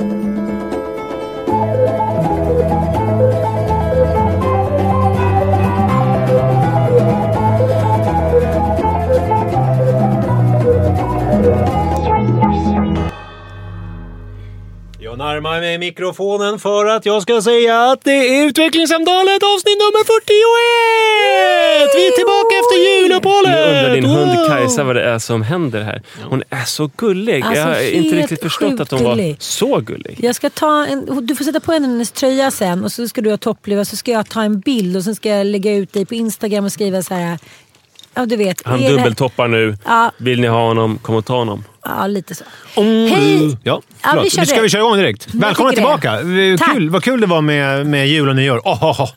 Jag närmar mig mikrofonen för att jag ska säga att det är Utvecklingssamtalet avsnitt nummer 41! Vi är tillbaka efter juluppehållet! Nu undrar din hund! Kajsa vad det är som händer här. Hon är så gullig. Alltså, jag har inte riktigt förstått att hon sjukt var gullig. så gullig. Jag ska ta en, du får sätta på henne hennes tröja sen och så ska du ha toppluva så ska jag ta en bild och sen ska jag lägga ut dig på Instagram och skriva så här. Ja du vet. Han dubbeltoppar nu. Ja. Vill ni ha honom, kom och ta honom. Ja lite så. Om Hej! Ja, Ja, vi ska det. vi köra igång direkt? Välkomna tillbaka! Tack. Kul, vad kul det var med, med jul och nyår. Oh, oh, oh.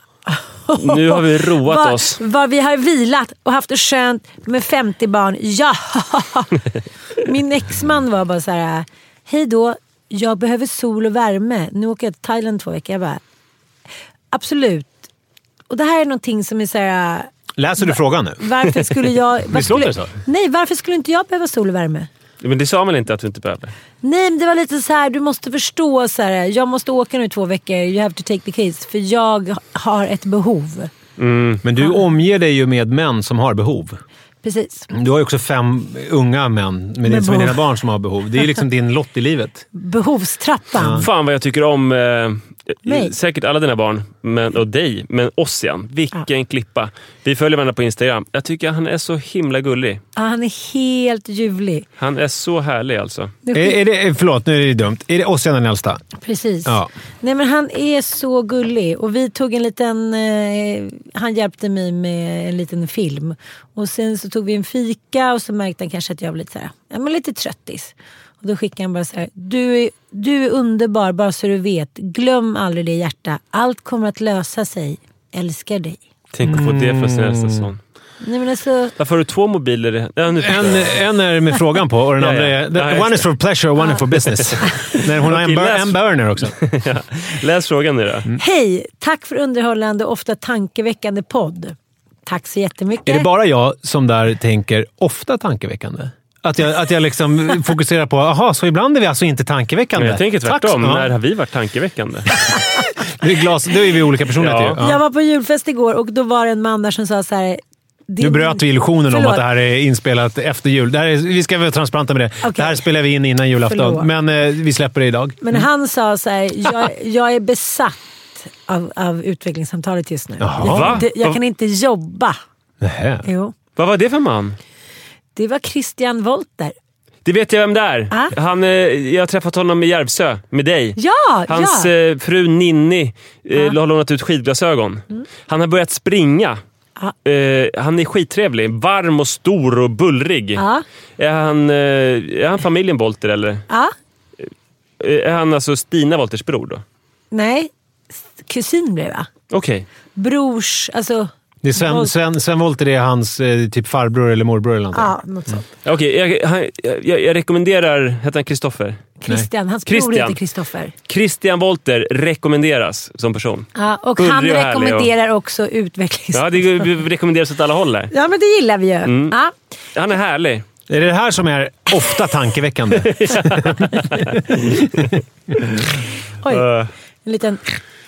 Nu har vi roat Var, oss. var vi har vilat och haft det skönt med 50 barn. Ja! Min exman var bara så här. Hej då, jag behöver sol och värme. Nu åker jag till Thailand två veckor. Jag bara, absolut. Och det här är någonting som är så här. Läser du frågan nu? Varför skulle jag... vad Visst låter skulle, det så? Nej, varför skulle inte jag behöva sol och värme? Men det sa man inte att du inte behövde. Nej, men det var lite så här, du måste förstå så här, jag måste åka nu i två veckor, you have to take the case, för jag har ett behov. Men du omger dig ju med män som har behov. Precis. Du har ju också fem unga män med, Med som är dina barn som har behov. Det är ju liksom din lott i livet. Behovstrappan. Fan vad jag tycker om eh, Mig. säkert alla dina barn men, och dig, men oss igen. Vilken klippa. Vi följer varandra på Instagram. Jag tycker han är så himla gullig. Ja, han är helt ljuvlig. Han är så härlig alltså. Är, är är det, förlåt, nu är det dumt. Är det Ossian den äldsta? Precis. Ja. Nej, men han är så gullig. Och vi tog en liten... Eh, han hjälpte mig med en liten film. Och sen så tog vi en fika och så märkte han kanske att jag var lite, så här, ja, men lite tröttis. Och då skickade han bara så här. Du är, du är underbar bara så du vet. Glöm aldrig det hjärta. Allt kommer att lösa sig. Älskar dig. Tänk att få det för sin äldsta son. Nej, men alltså, Varför har du två mobiler? Ja, En, en är med frågan på och den andra är... Just one is for pleasure och one is for business. Nej, hon har en, bur, en burner också. Ja. Läs frågan nu då. hej! Tack för underhållande och ofta tankeväckande podd. Tack så jättemycket. Är det bara jag som där tänker ofta tankeväckande? Att jag, att jag liksom fokuserar på, aha, så ibland är vi alltså inte tankeväckande? Jag tänker Tack, tvärtom. ja. När har vi varit tankeväckande? Det är glas, då är vi olika personligheter Ja. ju. Jag var på julfest igår och då var det en man där som sa så här. Nu bröt vi illusionen om Förlåt. att det här är inspelat efter jul. Det här är, vi ska vara transparenta med det. Okej. Det här spelar vi in innan julafton, Förlåt. men eh, vi släpper det idag. Men han sa så här, jag, jag är besatt av, av utvecklingssamtalet just nu. Jaha. Jag, jag kan inte jobba. Nähä. Jo. Vad var det för man? Det var Christian Wolter. Det vet jag vem det är. Ah. Han, eh, jag har träffat honom i Järvsö, med dig. Ja! Hans ja. eh, fru Ninni eh, Ja. har lånat ut skidglasögon. Mm. Han har börjat springa. Ja. Eh, han är skittrevlig. Varm och stor och bullrig. Ja. Är, han, är han familjen Volter eller? ja. Eh, Är han alltså Stina Wolters bror då? Nej, kusin blev jag. Okej. Brors, alltså... Det är Sven, Sven, Sven Wollter är hans eh, typ farbror eller morbror eller någonting. Ja, något sånt. Okej, jag, han- jag, jag rekommenderar... Heter han Kristoffer? Christian, hans bror Christian. heter Kristoffer. Christian Wolter rekommenderas som person. Ja, och Bullrig han och härlig och- rekommenderar också utvecklings... Ja, det rekommenderas åt alla håll där. Ja, men det gillar vi ju. Mm. Ja. Han är härlig. Är det det här som är ofta tankeväckande? Oj, Eh, en liten...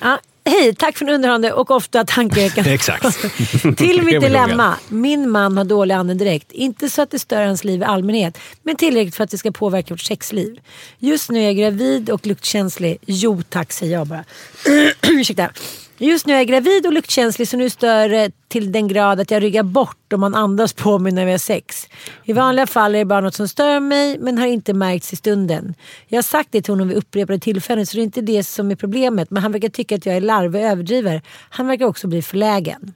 Ja. Hej, tack för en underhållande och ofta tankeväckande Exakt. Till mitt dilemma. Min man har dålig andedräkt. Inte så att det stör hans liv i allmänhet, men tillräckligt för att det ska påverka vårt sexliv. Just nu är jag gravid och luktkänslig. Jo tack säger jag bara. Ursäkta. Just nu är jag gravid och luktkänslig så nu stör det till den grad att jag ryggar bort om man andas på mig när vi har sex. I vanliga fall är det bara något som stör mig men har inte märkts i stunden. Jag har sagt det till honom vid upprepade tillfällen så det är inte det som är problemet men han verkar tycka att jag är larvig och överdriver. Han verkar också bli förlägen.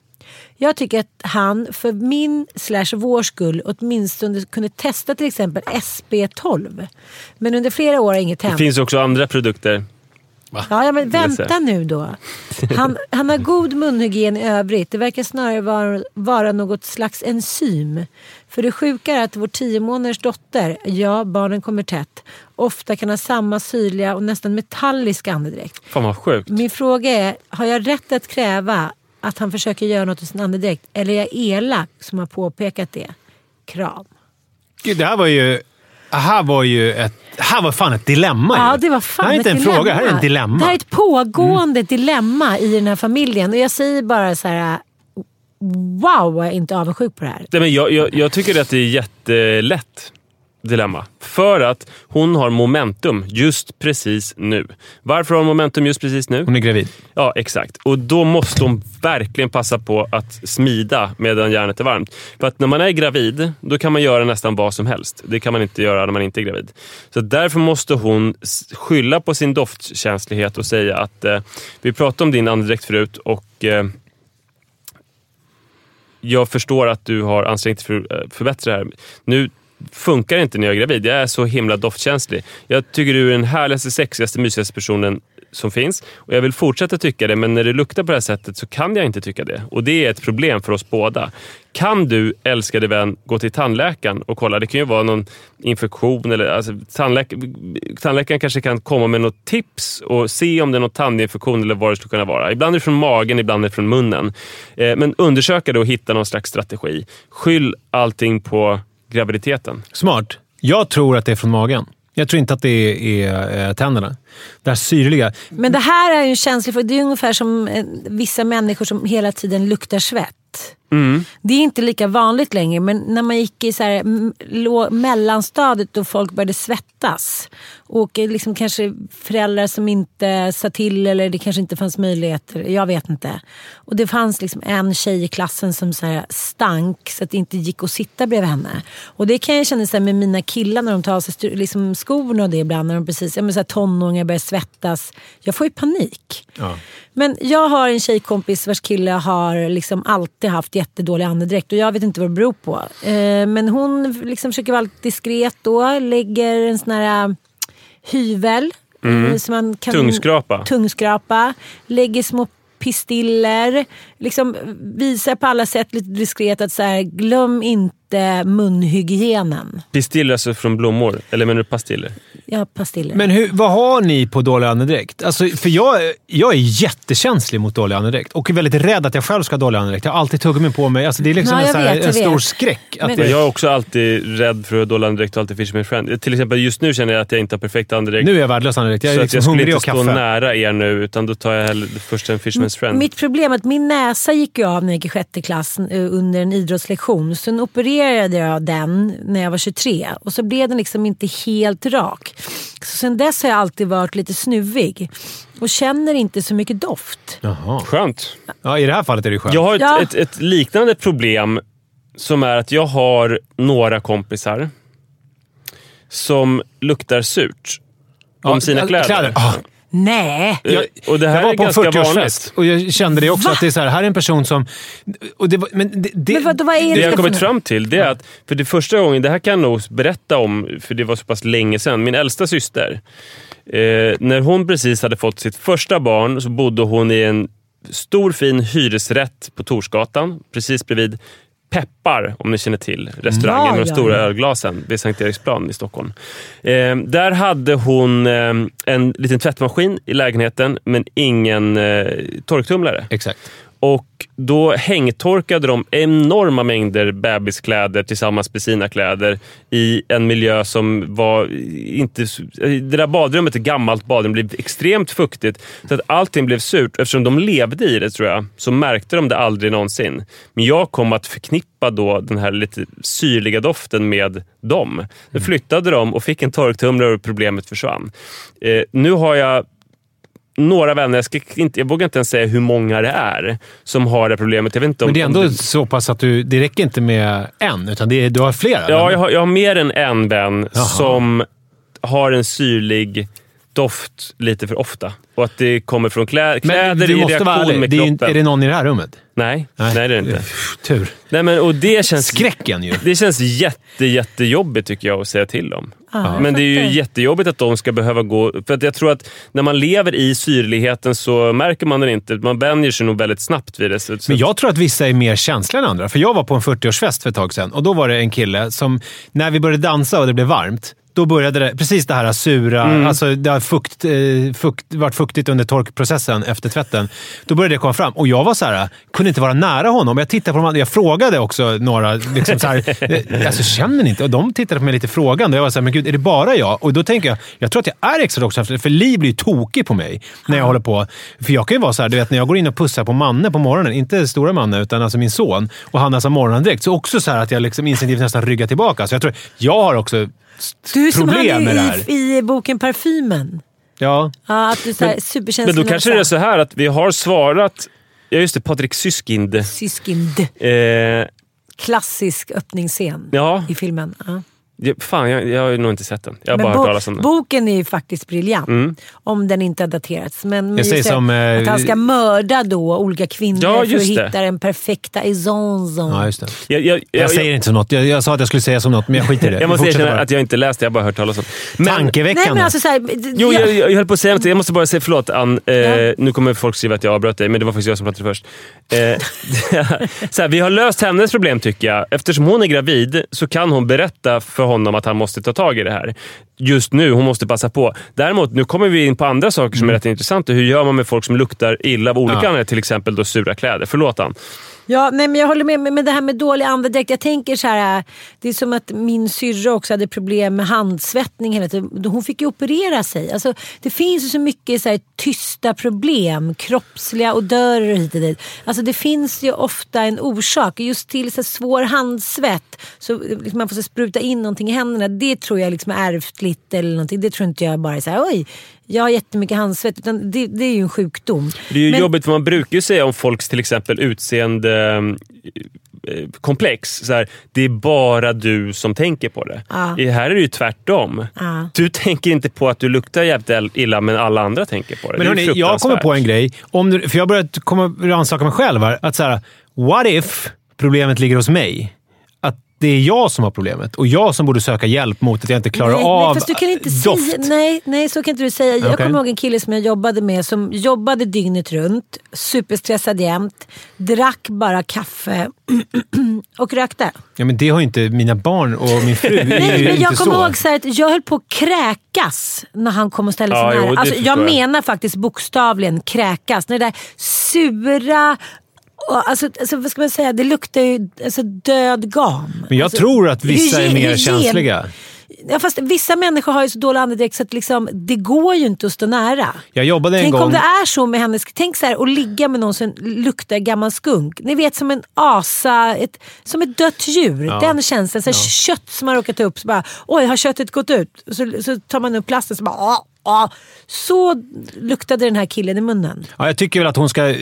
Jag tycker att han för min slash vår skull åtminstone kunde testa till exempel SB12. Men under flera år har inget Det hänt. finns också andra produkter. Ja, ja, men vänta nu då. Han, han har god munhygien i övrigt. Det verkar snarare vara, vara något slags enzym. För det sjuka är att vår tio månaders dotter, ja barnen kommer tätt, ofta kan ha samma syrliga och nästan metalliska andedräkt. Fan vad sjukt. Min fråga är, har jag rätt att kräva att han försöker göra något i sin andedräkt? Eller är jag elak som har påpekat det? Kram. Gud, det här var ju... Här var ju ett... Här var fan ett dilemma Ja, det var fan Det här är inte ett en dilemma. fråga, det här är en dilemma. Det här är ett pågående dilemma i den här familjen. Och jag säger bara så här. Wow, jag är inte avundsjuk på det här. Nej, men jag, jag, jag tycker att det är jättelätt dilemma. För att hon har momentum just precis nu. Varför har hon momentum just precis nu? Hon är gravid. Ja, exakt. Och då måste hon verkligen passa på att smida medan järnet är varmt. För att när man är gravid, då kan man göra nästan vad som helst. Det kan man inte göra när man inte är gravid. Så därför måste hon skylla på sin doftkänslighet och säga att eh, vi pratade om din andedräkt förut och eh, jag förstår att du har ansträngt dig för att förbättra det här. Nu funkar inte när jag är gravid. Jag är så himla doftkänslig. Jag tycker du är den härligaste, sexigaste, mysigaste personen som finns. Och Jag vill fortsätta tycka det, men när det luktar på det här sättet så kan jag inte tycka det. Och Det är ett problem för oss båda. Kan du, älskade vän, gå till tandläkaren och kolla? Det kan ju vara någon infektion. Eller, alltså, tandläk tandläkaren kanske kan komma med något tips och se om det är någon tandinfektion eller vad det skulle kunna vara. Ibland är det från magen, ibland är det från munnen. Eh, men undersöka det och hitta någon slags strategi. Skyll allting på graviditeten. Smart. Jag tror att det är från magen. Jag tror inte att det är, är eh, tänderna. Det här syrliga. Men det här är ju en känslig fråga. Det är ungefär som eh, vissa människor som hela tiden luktar svett. Det är inte lika vanligt längre, men när man gick i så här, mellanstadiet och folk började svettas och eh, liksom kanske föräldrar som inte sa till eller det kanske inte fanns möjligheter. Jag vet inte. Och det fanns liksom en tjej i klassen som så här stank så att det inte gick att sitta bredvid henne. Och det kan jag känna så här med mina killar när de tar av sig liksom skorna och det ibland när de precis, ja, men så här tonåringar börjar svettas. Jag får ju panik. Ja. Men jag har en tjejkompis vars kille har liksom alltid haft jättedålig andedräkt och jag vet inte vad det beror på. Eh, men hon liksom försöker vara lite diskret då, lägger en sån här äh, hyvel. eh, Som man kan, Tungskrapa. Tungskrapa. Lägger små pistiller. Liksom visar på alla sätt lite diskret att så här, glöm inte munhygienen. Pistiller alltså från blommor? Eller menar du pastiller? Ja, pastiller. Men hur, vad har ni på dålig andedräkt? Alltså, för jag, jag är jättekänslig mot dålig andedräkt och är väldigt rädd att jag själv ska ha dålig andedräkt. Jag har alltid tuggummi på mig. Alltså, det är liksom Ja, en, jag så här, vet, en stor vet. skräck. Att Men- det, jag är också alltid rädd för att ha dålig andedräkt och alltid Fisherman's friend. Till exempel just nu känner jag att jag inte har perfekt andedräkt. nu är jag värdelös andedräkt. Jag är så att liksom jag skulle hungrig inte och stå kaffe. nära er nu, utan då tar jag hellre först en Fisherman's friend. Mitt problem är att min näsa gick ju av när jag gick i sjätte klass eh, under en idrottslektion. Sen opererade jag den när jag var 23 och så blev den liksom inte helt rak. Så sen dess har jag alltid varit lite snuvig och känner inte så mycket doft. Jaha. Skönt. Ja, I det här fallet är det skönt. Jag har ett, Ja. ett, ett liknande problem som är att jag har några kompisar som luktar surt om Ja, sina kläder. Ah, Nej! Eh, Jag, och det här jag var är på en ganska 40-årsfest vanligt. och jag kände det också. Va? Att det är så här, här är en person som... Och det, var- men det, det, Men vad, vad är det, Det jag kommit fram till det är att, för det första gången, det här kan jag nog berätta om, för det var så pass länge sedan. Min äldsta syster, eh, när hon precis hade fått sitt första barn så bodde hon i en stor fin hyresrätt på Torsgatan, precis bredvid Peppar, om ni känner till restaurangen Ja, med de ja, stora ja. ölglasen vid Sankt Eriksplan i Stockholm. Eh, där hade hon eh, en liten tvättmaskin i lägenheten, men ingen eh, torktumlare. Exakt. Och då hängtorkade de enorma mängder bebiskläder tillsammans med sina kläder i en miljö som var inte... Det där badrummet, ett gammalt badrum, blev extremt fuktigt. Så att allting blev surt. Eftersom de levde i det, tror jag, så märkte de det aldrig någonsin. Men jag kom att förknippa då den här lite syrliga doften med dem. Då flyttade de och fick en torktumlare och problemet försvann. Eh, nu har jag några vänner, jag, ska inte, jag vågar inte ens säga hur många det är, som har det problemet. Jag vet inte om, Men det är ändå det, så pass att du, det räcker inte med en, utan det är, du har flera. ja, jag, har, jag har mer än en vän Jaha. som har en syrlig doft lite för ofta. Och att det kommer från klä, Men kläder du i måste vara reaktion ärlig. med Det är, kroppen. inte, är det någon i det här rummet? Nej, nej, det är det inte. Tur. Nej, men, och det känns, Skräcken ju. det känns jätte, jättejobbigt tycker jag att säga till dem. Ja, Men det är ju jättejobbigt att de ska behöva gå... För att jag tror att när man lever i syrligheten så märker man den inte. Man vänjer sig nog väldigt snabbt vid det. Så Men jag tror att vissa är mer känsliga än andra. För jag var på en 40-årsfest för ett tag sedan och då var det en kille som, när vi började dansa och det blev varmt, då började det, precis det här sura, Mm. alltså det har fukt, eh, fukt, varit fuktigt under torkprocessen efter tvätten. Då började det komma fram och jag var så här, kunde inte vara nära honom. Jag tittade på de andra, jag frågade också några, liksom så här, eh, alltså känner ni inte? Och de tittade på mig lite frågande. Jag var så här, men gud, är det bara jag? Och då tänker jag, jag tror att jag är extra drogkänslig, för Li blir ju tokig på mig när jag håller på. För jag kan ju vara så här, du vet när jag går in och pussar på Manne på morgonen, inte stora Manne, utan alltså min son, och han har alltså morgonandräkt, så också så här att jag liksom instinktivt nästan ryggar tillbaka. Så jag tror, jag har också Du som problem han med det här. i, i boken Parfymen. Ja. Ja, att du så här Men- men då kanske det är så här att vi har svarat... Ja, just det. Patrik Syskind. Syskind. Eh, Klassisk öppningsscen ja, i filmen. Ja. Fan jag, jag har nog inte sett den. Jag har Men bara bo- hört talas om den. Boken är ju faktiskt briljant. Mm. Om den inte har daterats. Men Jag säger det, som, eh, att han ska mörda då olika kvinnor Ja, för att det. hitta den perfekta isonzon. ja, just det. Jag, jag, Jag, jag, säger inte som något. Jag, jag sa att jag skulle säga som något, men jag skiter i det. jag måste erkänna att jag inte läst det, jag har bara hört talas om men, Tankeväckande. Nej men alltså så här, Jo, jag- jag, jag, jag höll på att säga något. Jag måste bara säga förlåt Ann. Eh, Ja. Nu kommer folk skriva att jag avbröt dig, men det var faktiskt jag som pratade först. Eh, så här, vi har löst hennes problem tycker jag. Eftersom hon är gravid så kan hon berätta för honom att han måste ta tag i det här. Just nu, hon måste passa på. Däremot, nu kommer vi in på andra saker som är rätt intressanta. Hur gör man med folk som luktar illa av olika Ja. anledningar? Till exempel då sura kläder. Förlåt Ann. Ja, nej, men jag håller med. Men det här med dålig andedräkt. Jag tänker så här. Det är som att min syrra också hade problem med handsvettning hela tiden. Hon fick ju operera sig. Alltså, det finns ju så mycket så här, tysta problem. Kroppsliga odörer och hit och dit. Alltså, det finns ju ofta en orsak. Just till så här, svår handsvett. Så liksom, man får så, spruta in någonting i händerna. Det tror jag liksom är ärftligt eller någonting. Det tror inte jag bara är så här, oj. Jag har jättemycket handsvett. Utan det, det är ju en sjukdom. Det är ju Men- jobbigt för man brukar ju säga om folks till exempel utseende eh, komplex. Så här, det är bara du som tänker på det. Ja. I här är det ju tvärtom. Ja. Du tänker inte på att du luktar jävligt illa, men alla andra tänker på det. Men det hörni, jag kommer på en grej. Om du, för jag har börjat komma rannsaka mig själv här. Att så här, what if problemet ligger hos mig? Det är jag som har problemet och jag som borde söka hjälp mot att jag inte klarar nej, av nej, fast du kan inte doft. Säga, nej, nej, så kan inte du säga. Jag Okej. kommer ihåg en kille som jag jobbade med som jobbade dygnet runt, superstressad jämt, drack bara kaffe och rökte. Ja, men det har ju inte mina barn och min fru. Nej, men jag kommer ihåg så här att jag höll på att kräkas när han kom och ställde sig Ja, jo, nära. det Alltså, jag jag. menar faktiskt bokstavligen kräkas. Det där sura... och Alltså, alltså, vad ska man säga? Det luktar ju alltså, död gam. Men jag alltså, tror att vissa är mer känsliga. Ja, fast vissa människor har ju så dålig andedräkt så att liksom, det går ju inte att stå nära. Jag jobbade en Tänk gång... om det är så med hennes... Tänk så här att ligga med någon som luktar gammal skunk. Ni vet som en asa, ett, som ett dött djur. Ja. Den känslan. Så här, Kött som har råkat upp. Så bara, Oj, har köttet gått ut? Så, så tar man upp plasten så bara... Ah, ah. Så luktade den här killen i munnen. Ja, jag tycker väl att hon ska eh,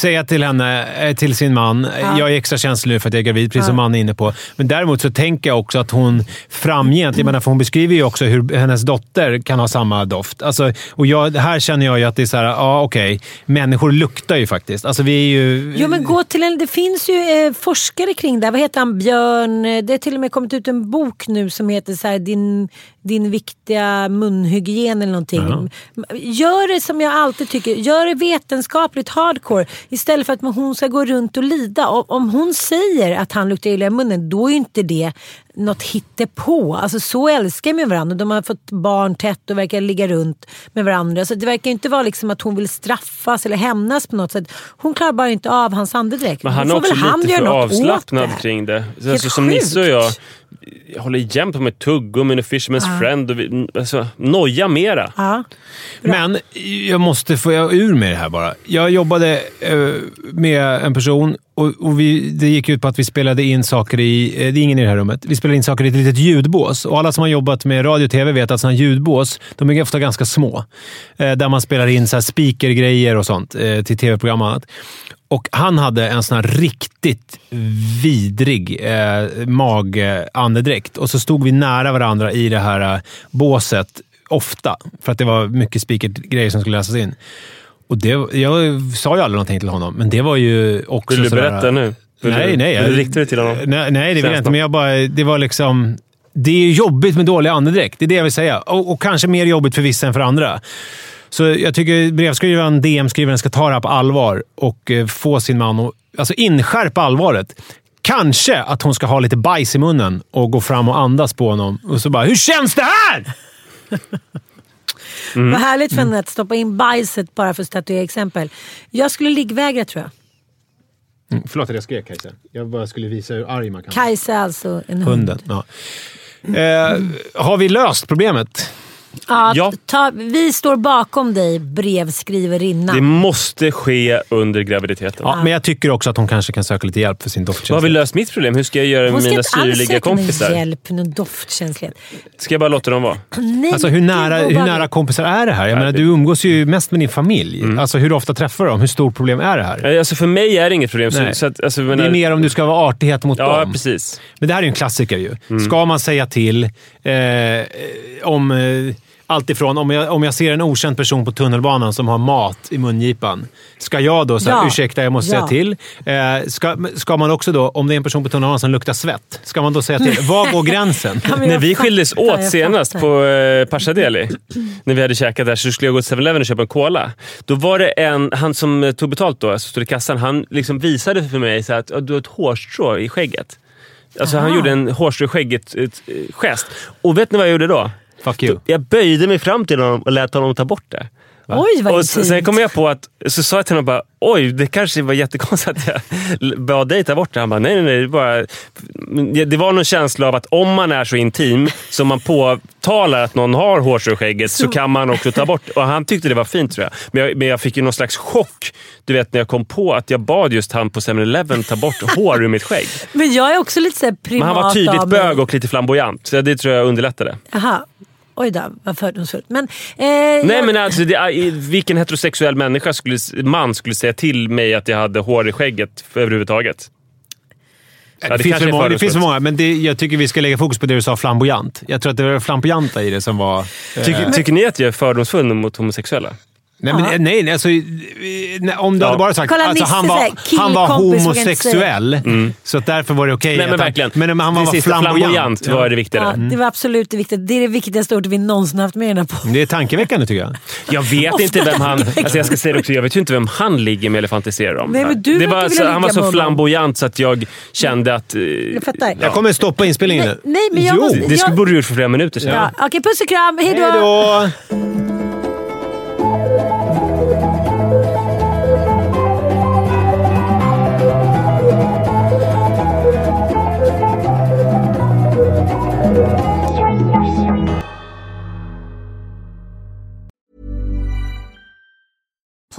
säga till henne, eh, till sin man, Ja. jag är extra känslig nu för att jag är gravid, precis som man är inne på. Men däremot så tänker jag också att hon framgent, jag menar, för hon beskriver ju också hur hennes dotter kan ha samma doft. Alltså, och jag, här känner jag ju att det är så här, ja okej, människor luktar ju faktiskt. Alltså vi är ju... Jo men gå till en, det finns ju eh, forskare kring det. här. Vad heter han? Björn. eh, Det har till och med kommit ut en bok nu som heter så här, din, din viktiga munhygien eller någonting. Gör det som jag alltid tycker. Gör det vetenskapligt hardcore. Istället för att hon ska gå runt och lida. Om hon säger att han luktar illa i munnen då är inte det något hittepå. Alltså så älskar de varandra. De har fått barn tätt och verkar ligga runt med varandra. Så det verkar inte vara liksom att hon vill straffas eller hämnas på något sätt. Hon klarar bara inte av hans andedräkt. Men han får är också väl han lite för avslappnad det. kring det. Helt Alltså, som Nisse och jag, jag håller jämt på med tuggummin och Fisherman's Friend. Och vi, alltså, noja mera. Ja. Men jag måste få ur med det här bara. Jag jobbade eh, med en person och, och vi, det gick ut på att vi spelade in saker i... Eh, det är ingen i det här rummet. Vi spelade in saker i ett litet ljudbås. Och alla som har jobbat med radio och tv vet att sådana ljudbås de är ofta ganska små. Eh, där man spelar in så här speakergrejer och sånt eh, till tv-program och annat. Och han hade en sån här riktigt vidrig eh, magandedräkt. Och så stod vi nära varandra i det här eh, båset ofta. För att det var mycket speakergrejer som skulle läsas in. Och det, jag sa ju aldrig någonting till honom, men det var ju också Vill du sådär- berätta nu? Vill Nej, du, nej. Vill du rikta det till honom? Nej, nej det vill jag inte. Men jag bara, det var liksom... Det är jobbigt med dålig andedräkt. Det är det jag vill säga. Och, och kanske mer jobbigt för vissa än för andra. Så jag tycker brevskrivaren, DM-skrivaren ska ta det här på allvar och eh, få sin man att alltså inskärpa allvaret. Kanske att hon ska ha lite bajs i munnen och gå fram och andas på honom. Och så bara “Hur känns det här?” Mm. Vad härligt för henne att stoppa in bajset bara för att statuera exempel. Jag skulle liggvägra tror jag. Mm, förlåt att jag skrek Kajsa. Jag bara skulle visa hur arg man kan Kajsa är alltså en hund. Hunden. Ja. Eh, har vi löst problemet? Ja, Ja. Ta, vi står bakom dig, brevskriverinna. Det måste ske under graviditeten. Ja, men jag tycker också att hon kanske kan söka lite hjälp för sin Vad har vi löst mitt problem? Hur ska jag göra Hon med ska mina inte alls syrliga söka någon kompisar? hjälp med någon doftkänslighet. Ska jag bara låta dem vara? Nej, Alltså hur nära, hur obehagligt. nära kompisar är det här? Jag menar, du umgås ju mest med din familj. Mm. Alltså hur ofta träffar du dem? Hur stort problem är det här? Eh, Alltså för mig är det inget problem. Så, så att, alltså, jag Det menar, är mer om du ska vara artighet mot Ja, dem. precis. Men det här är ju en klassiker ju. Mm. Ska man säga till eh, om... Eh, allt ifrån om jag, om jag ser en okänd person på tunnelbanan som har mat i mungipan. Ska jag då säga Ja. ursäkta, jag måste Ja. säga till? Eh, ska, ska man också då, om det är en person på tunnelbanan som luktar svett, ska man då säga till? Var går gränsen? När vi skildes åt senast på eh, Pasha Deli, när vi hade käkat där, så skulle jag gå till 7-Eleven och köpa en cola. Då var det en, han som tog betalt då, alltså stod i kassan, han liksom visade för mig så att "Ja, du har ett hårstrå i skägget. Alltså han Aha. gjorde en hårstrå i skägget-gest. Och vet ni vad jag gjorde då? Fuck you. Jag böjde mig fram till honom och lät honom ta bort det. Oj, vad och sen, kom jag på att, så sa jag till honom bara, oj det kanske var jättekonstigt att jag bad dig ta bort det. Han bara, nej nej nej. Det, bara, det var någon känsla av att om man är så intim som man påtalar att någon har hårstrå i skägget så kan man också ta bort Och han tyckte det var fint tror jag. Men jag, men jag fick ju någon slags chock du vet när jag kom på att jag bad just han på 7-Eleven ta bort hår ur mitt skägg. Men jag är också lite så här privat Men han var tydligt bög och lite flamboyant. Så det tror jag underlättade. Jaha. Oj då, vad fördomsfullt. Men, eh, Nej jag, men alltså, det, vilken heterosexuell människa skulle, man skulle säga till mig att jag hade hår i skägget för, överhuvudtaget? det, det finns många, det finns för många, men det, jag tycker vi ska lägga fokus på det du sa, flamboyant. Jag tror att det var flamboyanta i det som var... eh, Tycker, tycker ni att jag är fördomsfull mot homosexuella? Nej, men, Ja. nej, nej alltså, eh, nej, om du Ja. hade bara sagt Kolla, alltså, han var, han var homosexuell, så att därför var det okej. Nej men att han- verkligen. Men, men han det var sista, flamboyant. var det ja, viktiga där. det var absolut det viktiga. Det är det viktigaste ordet vi någonsin haft med i den podden. Det är tankeväckande tycker jag. Jag vet inte vem han... Alltså jag ska säga det också, jag vet ju inte vem han ligger med eller fantiserar om. Nej, men du det var, så, han var så flamboyant så att jag kände att... eh, Jag fattar. Jag kommer stoppa inspelningen Nej, nu. nej, men jag jo. måste- Det skulle, borde du gjort för flera minuter sedan. Ja. Okej, puss och kram. Hej då!